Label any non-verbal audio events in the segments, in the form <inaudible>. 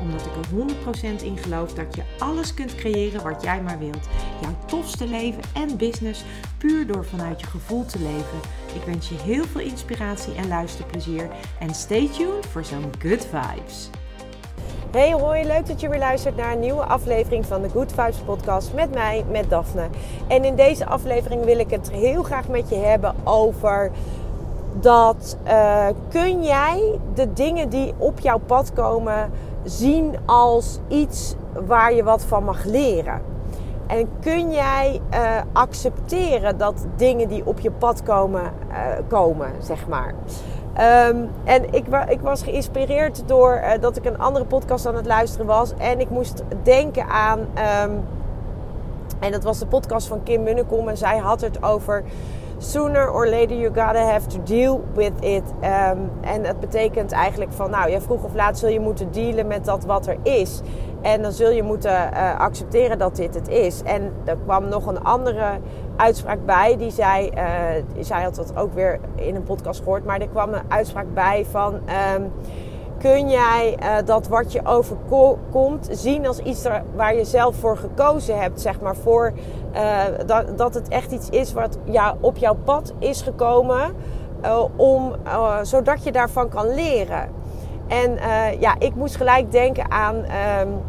Omdat ik er 100% in geloof dat je alles kunt creëren wat jij maar wilt. Jouw tofste leven en business puur door vanuit je gevoel te leven. Ik wens je heel veel inspiratie en luisterplezier. En stay tuned voor zo'n good vibes. Hey hoi, leuk dat je weer luistert naar een nieuwe aflevering van de Good Vibes podcast met mij, met Daphne. En in deze aflevering wil ik het heel graag met je hebben over dat uh, kun jij de dingen die op jouw pad komen zien als iets waar je wat van mag leren. En kun jij uh, accepteren dat dingen die op je pad komen, uh, komen zeg maar. Um, en ik, ik, was geïnspireerd door uh, dat ik een andere podcast aan het luisteren was. En ik moest denken aan. Um, en dat was de podcast van Kim Munnekom. En zij had het over. Sooner or later you gotta have to deal with it. Um, en dat betekent eigenlijk van, nou ja, vroeg of laat zul je moeten dealen met dat wat er is. En dan zul je moeten uh, accepteren dat dit het is. En er kwam nog een andere uitspraak bij. Die zei, uh, zij had dat ook weer in een podcast gehoord. Maar er kwam een uitspraak bij van... Um, kun jij uh, dat wat je overkomt zien als iets waar je zelf voor gekozen hebt, zeg maar, voor uh, dat, dat het echt iets is wat ja, op jouw pad is gekomen, uh, om, zodat je daarvan kan leren. En ja, ik moest gelijk denken aan. Um,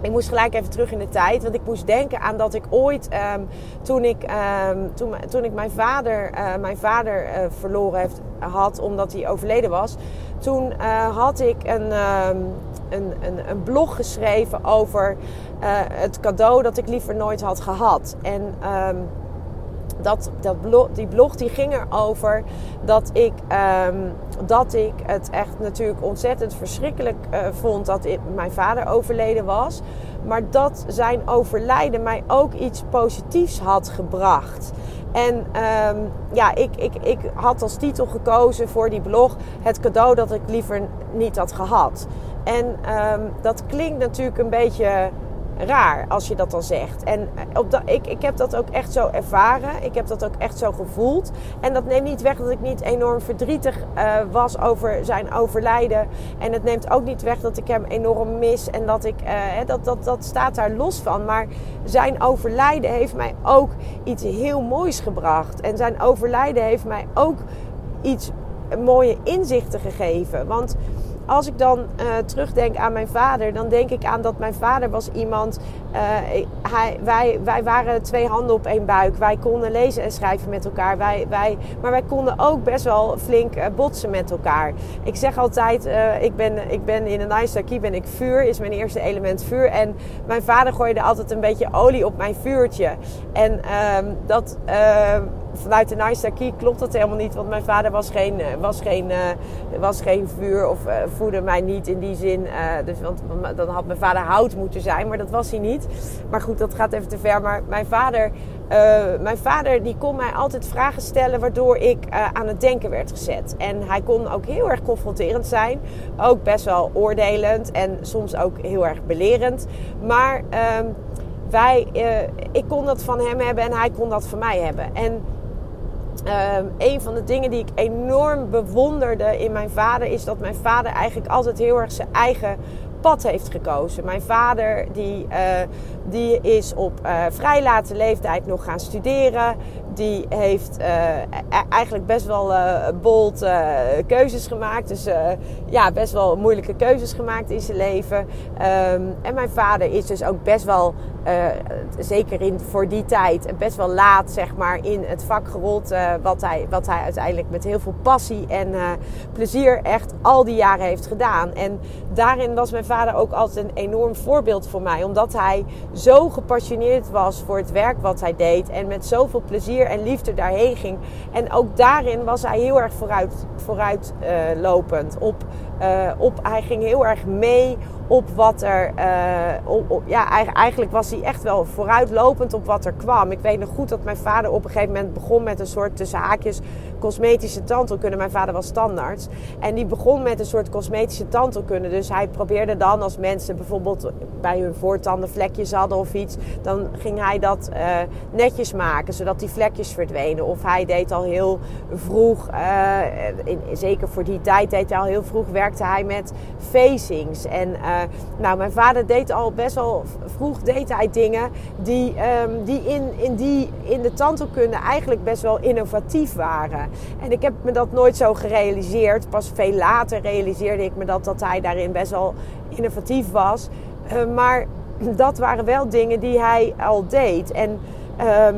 ik moest gelijk even terug in de tijd. Want ik moest denken aan dat ik ooit, um, toen, ik, um, toen, toen ik mijn vader, mijn vader verloren heeft, had, omdat hij overleden was. Toen uh, had ik een, um, een, een, een, blog geschreven over het cadeau dat ik liever nooit had gehad. En dat, dat blog, die blog die ging erover dat ik, um, dat ik het echt natuurlijk ontzettend verschrikkelijk uh, vond dat mijn vader overleden was. Maar dat zijn overlijden mij ook iets positiefs had gebracht. En um, ja, ik, ik, ik had als titel gekozen voor die blog het cadeau dat ik liever niet had gehad. En um, dat klinkt natuurlijk een beetje raar als je dat dan zegt. En eh, op dat, ik, ik heb dat ook echt zo ervaren. Ik heb dat ook echt zo gevoeld. En dat neemt niet weg dat ik niet enorm verdrietig uh, was over zijn overlijden. En het neemt ook niet weg dat ik hem enorm mis. En dat ik, uh, dat, dat, dat staat daar los van. Maar zijn overlijden heeft mij ook iets heel moois gebracht. En zijn overlijden heeft mij ook iets mooie inzichten gegeven. Want als ik dan uh, terugdenk aan mijn vader, dan denk ik aan dat mijn vader was iemand. Uh, hij, wij, wij waren twee handen op één buik. Wij konden lezen en schrijven met elkaar. Wij, wij, maar wij konden ook best wel flink uh, botsen met elkaar. Ik zeg altijd, ik, ben, ik ben in een Naisaki ben ik vuur, is mijn eerste element vuur. En mijn vader gooide altijd een beetje olie op mijn vuurtje. En ehm, dat ehm, vanuit de Key klopt dat helemaal niet. Want mijn vader was geen, eh, was geen, uh, was geen vuur of uh, voedde mij niet in die zin. Dus, want dan had mijn vader hout moeten zijn, maar dat was hij niet. Maar goed, dat gaat even te ver. Maar mijn vader, mijn vader die kon mij altijd vragen stellen waardoor ik aan het denken werd gezet. En hij kon ook heel erg confronterend zijn. Ook best wel oordelend en soms ook heel erg belerend. Maar ehm, wij, ik kon dat van hem hebben en hij kon dat van mij hebben. En Um, een van de dingen die ik enorm bewonderde in mijn vader is dat mijn vader eigenlijk altijd heel erg zijn eigen pad heeft gekozen. Mijn vader die, uh, die is op uh, vrij late leeftijd nog gaan studeren. Die heeft uh, eigenlijk best wel bold keuzes gemaakt. Dus ja, best wel moeilijke keuzes gemaakt in zijn leven. Um, en mijn vader is dus ook best wel uh, zeker in, voor die tijd best wel laat zeg maar, in het vak gerold. Uh, wat, hij, wat hij uiteindelijk met heel veel passie en uh, plezier echt al die jaren heeft gedaan. En daarin was mijn vader ook altijd een enorm voorbeeld voor mij. Omdat hij zo gepassioneerd was voor het werk wat hij deed. En met zoveel plezier en liefde daarheen ging. En ook daarin was hij heel erg vooruit, vooruitlopend. op, op, hij ging heel erg mee op wat er. op, ja, eigenlijk was hij echt wel vooruitlopend op wat er kwam. Ik weet nog goed dat mijn vader op een gegeven moment begon met een soort tussen haakjes cosmetische tandheelkunde. Mijn vader was standaard. En die begon met een soort cosmetische tandheelkunde. Dus hij probeerde dan als mensen bijvoorbeeld bij hun voortanden vlekjes hadden of iets. Dan ging hij dat uh, netjes maken, zodat die vlekjes verdwenen. Of hij deed al heel vroeg, in, zeker voor die tijd deed hij al heel vroeg, werkte hij met facings. En uh, nou, mijn vader deed al best wel vroeg deed hij dingen die, um, die, in, in, die in de tandheelkunde eigenlijk best wel innovatief waren. En ik heb me dat nooit zo gerealiseerd. Pas veel later realiseerde ik me dat, dat hij daarin best wel innovatief was. Uh, maar <clears throat> dat waren wel dingen die hij al deed. En um,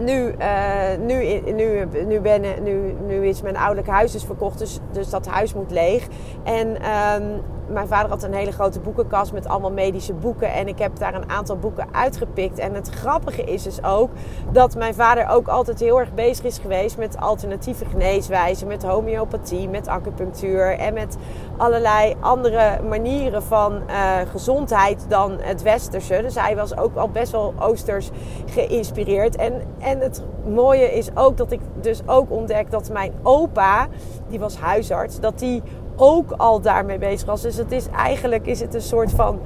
nu, uh, nu, nu, nu, ben, nu, nu is mijn ouderlijk huis dus verkocht, dus, dus dat huis moet leeg. En um, mijn vader had een hele grote boekenkast met allemaal medische boeken. En ik heb daar een aantal boeken uitgepikt. En het grappige is dus ook dat mijn vader ook altijd heel erg bezig is geweest met alternatieve geneeswijzen, met homeopathie, met acupunctuur en met allerlei andere manieren van uh, gezondheid dan het westerse. Dus hij was ook al best wel oosters geïnspireerd. En, en het mooie is ook dat ik dus ook ontdek dat mijn opa, die was huisarts, dat die ook al daarmee bezig was. Dus het is eigenlijk is het een soort van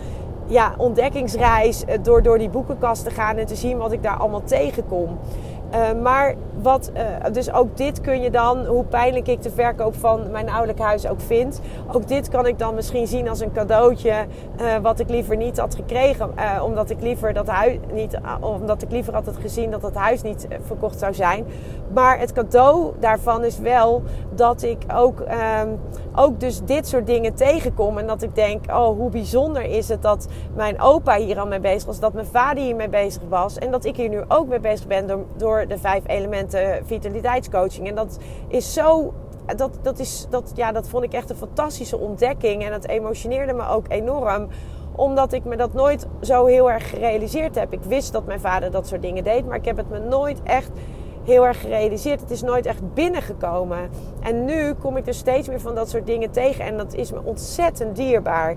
ja, ontdekkingsreis eh, door, door die boekenkast te gaan en te zien wat ik daar allemaal tegenkom. Uh, maar wat, uh, dus ook dit kun je dan, hoe pijnlijk ik de verkoop van mijn ouderlijk huis ook vind, ook dit kan ik dan misschien zien als een cadeautje uh, wat ik liever niet had gekregen, omdat ik liever dat huis niet, omdat ik liever had het gezien dat het huis niet verkocht zou zijn. Maar het cadeau daarvan is wel dat ik ook, ehm, ook dus dit soort dingen tegenkom en dat ik denk, oh hoe bijzonder is het dat mijn opa hier al mee bezig was, dat mijn vader hier mee bezig was en dat ik hier nu ook mee bezig ben door, door de vijf elementen vitaliteitscoaching. En dat is zo. Dat, dat, is, dat, ja, dat vond ik echt een fantastische ontdekking. En het emotioneerde me ook enorm omdat ik me dat nooit zo heel erg gerealiseerd heb. Ik wist dat mijn vader dat soort dingen deed, maar ik heb het me nooit echt heel erg gerealiseerd. Het is nooit echt binnengekomen. En nu kom ik dus steeds meer van dat soort dingen tegen. En dat is me ontzettend dierbaar.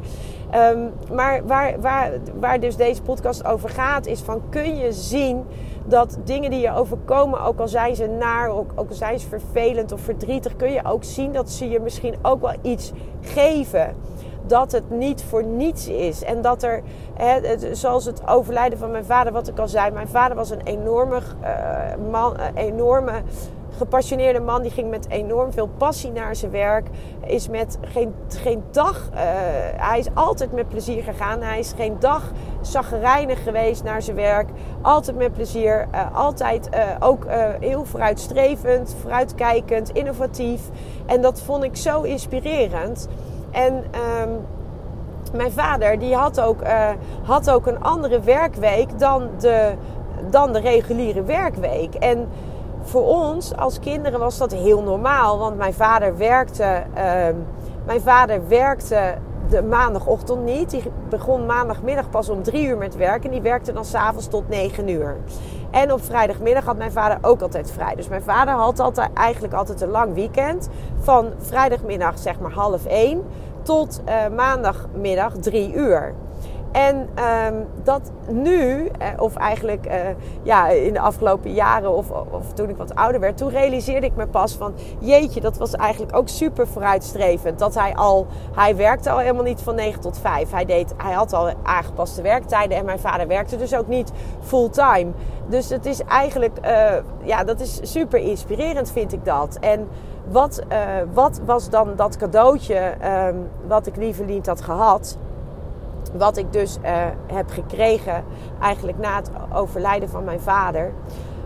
Um, maar waar, waar, waar dus deze podcast over gaat, is van kun je zien dat dingen die je overkomen, ook al zijn ze naar, ook, al zijn ze vervelend of verdrietig, kun je ook zien dat ze je misschien ook wel iets geven dat het niet voor niets is. En dat er, hè, zoals het overlijden van mijn vader, wat ik al zei, mijn vader was een enorme uh, man, uh, enorme gepassioneerde man. Die ging met enorm veel passie naar zijn werk. Is met geen, geen dag, uh, hij is altijd met plezier gegaan. Hij is geen dag zaggerijnig geweest naar zijn werk. Altijd met plezier. Uh, altijd uh, ook heel vooruitstrevend, vooruitkijkend, innovatief. En dat vond ik zo inspirerend. En um, mijn vader die had ook, had ook een andere werkweek dan de, dan de reguliere werkweek. En voor ons als kinderen was dat heel normaal. Want mijn vader werkte, uh, mijn vader werkte de maandagochtend niet. Die begon maandagmiddag pas om drie uur met werken. En die werkte dan s'avonds tot negen uur. En op vrijdagmiddag had mijn vader ook altijd vrij. Dus mijn vader had altijd, eigenlijk altijd een lang weekend. Van vrijdagmiddag zeg maar half één tot uh, maandagmiddag drie uur. En um, dat nu, eh, of eigenlijk uh, ja, in de afgelopen jaren of, of toen ik wat ouder werd, toen realiseerde ik me pas van jeetje, dat was eigenlijk ook super vooruitstrevend. Dat hij al, hij werkte al helemaal niet van 9 tot 5. Hij, deed, hij had al aangepaste werktijden en mijn vader werkte dus ook niet fulltime. Dus het is eigenlijk, uh, ja, dat is super inspirerend vind ik dat. En wat, wat was dan dat cadeautje um, wat ik liever niet had gehad? Wat ik dus uh, heb gekregen eigenlijk na het overlijden van mijn vader.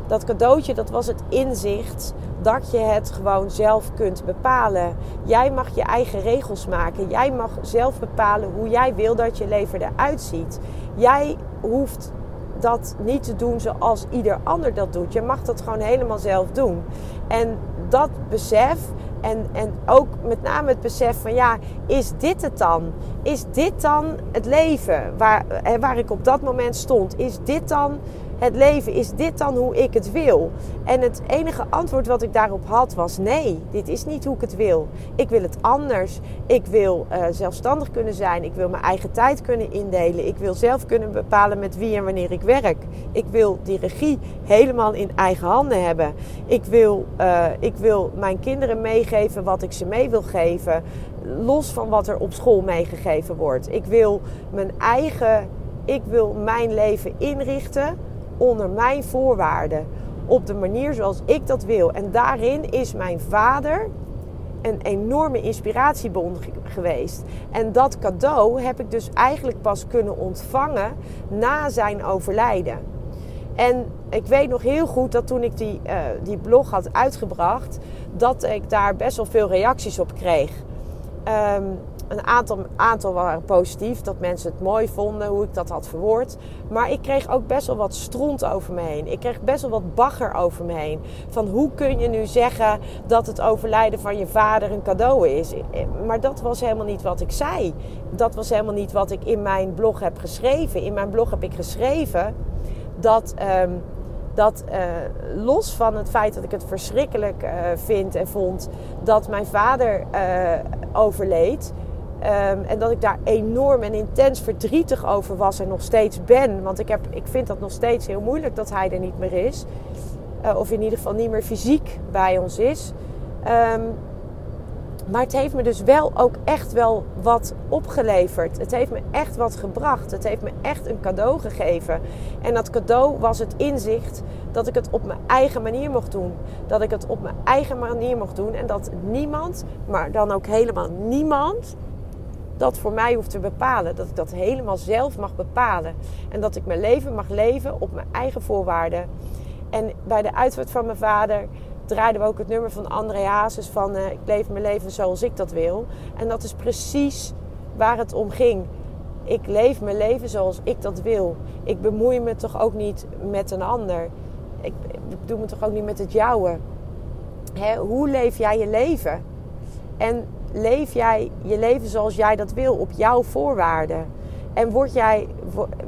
Dat cadeautje, dat was het inzicht dat je het gewoon zelf kunt bepalen. Jij mag je eigen regels maken. Jij mag zelf bepalen hoe jij wil dat je leven eruit ziet. Jij hoeft dat niet te doen zoals ieder ander dat doet. Je mag dat gewoon helemaal zelf doen. En dat besef en, en ook met name het besef van ja, is dit het dan? Is dit dan het leven waar, waar ik op dat moment stond? Is dit dan het leven, is dit dan hoe ik het wil? En het enige antwoord wat ik daarop had was nee, dit is niet hoe ik het wil. Ik wil het anders. Ik wil uh, zelfstandig kunnen zijn. Ik wil mijn eigen tijd kunnen indelen. Ik wil zelf kunnen bepalen met wie en wanneer ik werk. Ik wil die regie helemaal in eigen handen hebben. Ik wil, uh, ik wil mijn kinderen meegeven wat ik ze mee wil geven. Los van wat er op school meegegeven wordt. Ik wil mijn eigen, ik wil mijn leven inrichten onder mijn voorwaarden. Op de manier zoals ik dat wil. En daarin is mijn vader een enorme inspiratiebron geweest. En dat cadeau heb ik dus eigenlijk pas kunnen ontvangen na zijn overlijden. En ik weet nog heel goed dat toen ik die, uh, die blog had uitgebracht, dat ik daar best wel veel reacties op kreeg. Um, een aantal, aantal waren positief, dat mensen het mooi vonden hoe ik dat had verwoord. Maar ik kreeg ook best wel wat stront over me heen. Ik kreeg best wel wat bagger over me heen. Van hoe kun je nu zeggen dat het overlijden van je vader een cadeau is? Maar dat was helemaal niet wat ik zei. Dat was helemaal niet wat ik in mijn blog heb geschreven. In mijn blog heb ik geschreven dat. Um, dat uh, los van het feit dat ik het verschrikkelijk uh, vind en vond dat mijn vader uh, overleed, Um, en dat ik daar enorm en intens verdrietig over was en nog steeds ben. Want ik, heb, ik vind dat nog steeds heel moeilijk dat hij er niet meer is. Uh, of in ieder geval niet meer fysiek bij ons is. Um, maar het heeft me dus wel ook echt wel wat opgeleverd. Het heeft me echt wat gebracht. Het heeft me echt een cadeau gegeven. En dat cadeau was het inzicht dat ik het op mijn eigen manier mocht doen. Dat ik het op mijn eigen manier mocht doen. En dat niemand, maar dan ook helemaal niemand, dat voor mij hoeft te bepalen. Dat ik dat helemaal zelf mag bepalen. En dat ik mijn leven mag leven op mijn eigen voorwaarden. En bij de uitvaart van mijn vader draaiden we ook het nummer van André Hazes van uh, ik leef mijn leven zoals ik dat wil. En dat is precies waar het om ging. Ik leef mijn leven zoals ik dat wil. Ik bemoei me toch ook niet met een ander. Ik, ik doe me toch ook niet met het jouwe. Hè, hoe leef jij je leven? En leef jij je leven zoals jij dat wil, op jouw voorwaarden? En word jij,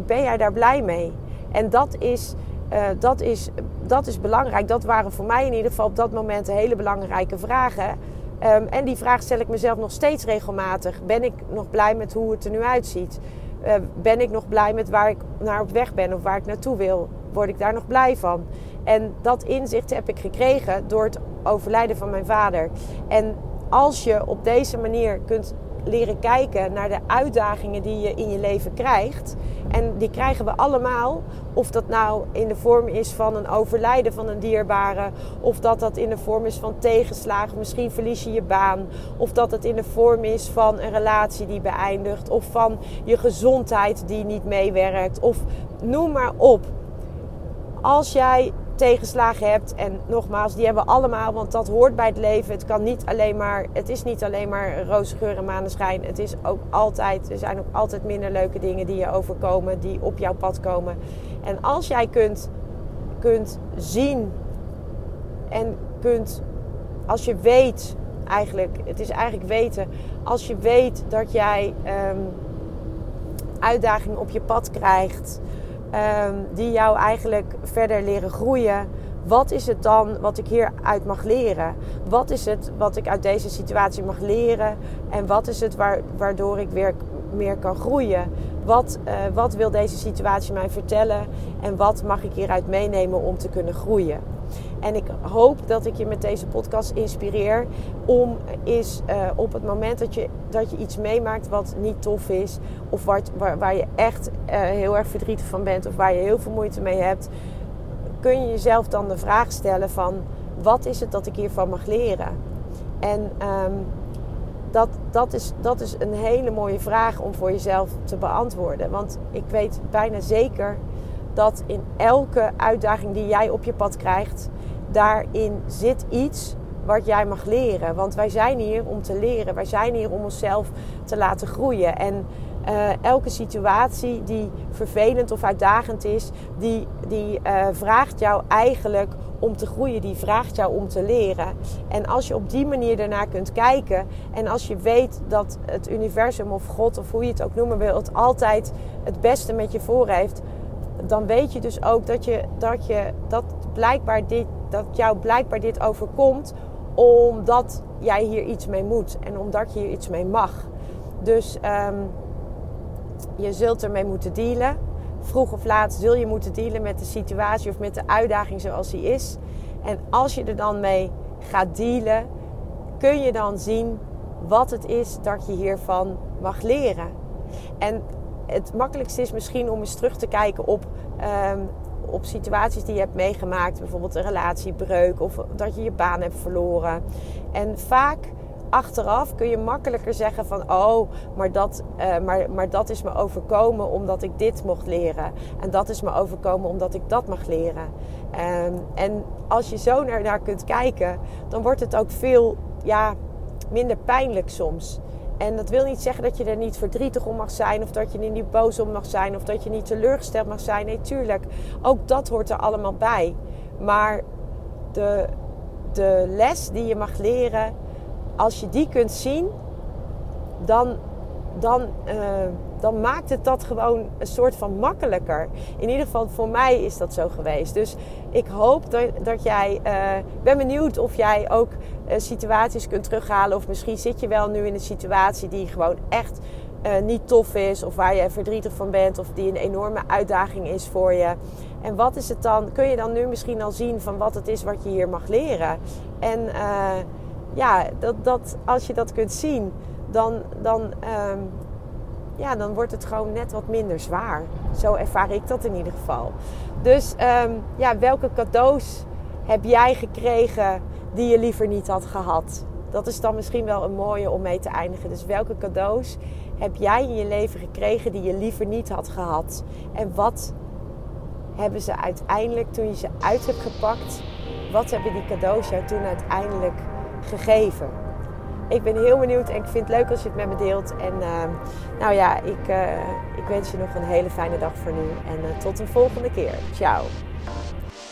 ben jij daar blij mee? En dat is, uh, dat, is, dat is belangrijk. Dat waren voor mij in ieder geval op dat moment hele belangrijke vragen. Um, en die vraag stel ik mezelf nog steeds regelmatig. Ben ik nog blij met hoe het er nu uitziet? Uh, ben ik nog blij met waar ik naar op weg ben of waar ik naartoe wil? Word ik daar nog blij van? En dat inzicht heb ik gekregen door het overlijden van mijn vader. En als je op deze manier kunt leren kijken naar de uitdagingen die je in je leven krijgt. En die krijgen we allemaal. Of dat nou in de vorm is van een overlijden van een dierbare. Of dat dat in de vorm is van tegenslagen. Misschien verlies je je baan. Of dat het in de vorm is van een relatie die beëindigt. Of van je gezondheid die niet meewerkt. Of noem maar op. Als jij tegenslagen hebt. En nogmaals, die hebben we allemaal, want dat hoort bij het leven. Het, kan niet alleen maar, het is niet alleen maar roze geur en maneschijn. Het is ook altijd, er zijn ook altijd minder leuke dingen die je overkomen, die op jouw pad komen. En als jij kunt, kunt zien en kunt, als je weet, eigenlijk, het is eigenlijk weten, als je weet dat jij um, uitdagingen op je pad krijgt um, die jou eigenlijk verder leren groeien. Wat is het dan wat ik hieruit mag leren? Wat is het wat ik uit deze situatie mag leren? En wat is het waardoor ik weer meer kan groeien? Wat, uh, wat wil deze situatie mij vertellen? En wat mag ik hieruit meenemen om te kunnen groeien? En ik hoop dat ik je met deze podcast inspireer om is uh, op het moment dat je, dat je iets meemaakt wat niet tof is, of wat, waar, waar je echt uh, heel erg verdrietig van bent, of waar je heel veel moeite mee hebt, kun je jezelf dan de vraag stellen van wat is het dat ik hiervan mag leren? En um, dat, dat, is, dat is een hele mooie vraag om voor jezelf te beantwoorden. Want ik weet bijna zeker dat in elke uitdaging die jij op je pad krijgt, daarin zit iets wat jij mag leren. Want wij zijn hier om te leren. Wij zijn hier om onszelf te laten groeien. En uh, elke situatie die vervelend of uitdagend is, die, die uh, vraagt jou eigenlijk om te groeien. Die vraagt jou om te leren. En als je op die manier daarnaar kunt kijken en als je weet dat het universum of God of hoe je het ook noemen wil, het altijd het beste met je voor heeft, dan weet je dus ook dat, je, dat, je, dat, blijkbaar dit, dat jou blijkbaar dit overkomt omdat jij hier iets mee moet en omdat je hier iets mee mag. Dus um, je zult ermee moeten dealen. Vroeg of laat zul je moeten dealen met de situatie of met de uitdaging zoals die is. En als je er dan mee gaat dealen, kun je dan zien wat het is dat je hiervan mag leren. En het makkelijkste is misschien om eens terug te kijken op, um, op situaties die je hebt meegemaakt. Bijvoorbeeld een relatiebreuk of dat je je baan hebt verloren. En vaak achteraf kun je makkelijker zeggen van oh, maar dat, uh, maar, maar dat is me overkomen omdat ik dit mocht leren. En dat is me overkomen omdat ik dat mag leren. Um, en als je zo naar, naar kunt kijken, dan wordt het ook veel ja, minder pijnlijk soms. En dat wil niet zeggen dat je er niet verdrietig om mag zijn, of dat je er niet boos om mag zijn, of dat je niet teleurgesteld mag zijn. Nee, tuurlijk. Ook dat hoort er allemaal bij. Maar de, de les die je mag leren, als je die kunt zien, dan, dan, uh, dan maakt het dat gewoon een soort van makkelijker. In ieder geval voor mij is dat zo geweest. Dus ik hoop dat, dat jij. Uh, ben benieuwd of jij ook uh, situaties kunt terughalen. Of misschien zit je wel nu in een situatie die gewoon echt niet tof is. Of waar je verdrietig van bent. Of die een enorme uitdaging is voor je. En wat is het dan? Kun je dan nu misschien al zien van wat het is wat je hier mag leren? En ja, dat, dat, als je dat kunt zien, dan, dan, um, ja, dan wordt het gewoon net wat minder zwaar. Zo ervaar ik dat in ieder geval. Dus um, ja, welke cadeaus heb jij gekregen die je liever niet had gehad? Dat is dan misschien wel een mooie om mee te eindigen. Dus welke cadeaus heb jij in je leven gekregen die je liever niet had gehad? En wat hebben ze uiteindelijk, toen je ze uit hebt gepakt, wat hebben die cadeaus jou toen uiteindelijk gegeven. Ik ben heel benieuwd en ik vind het leuk als je het met me deelt. En uh, nou ja, ik, uh, ik wens je nog een hele fijne dag voor nu. En uh, tot een volgende keer. Ciao.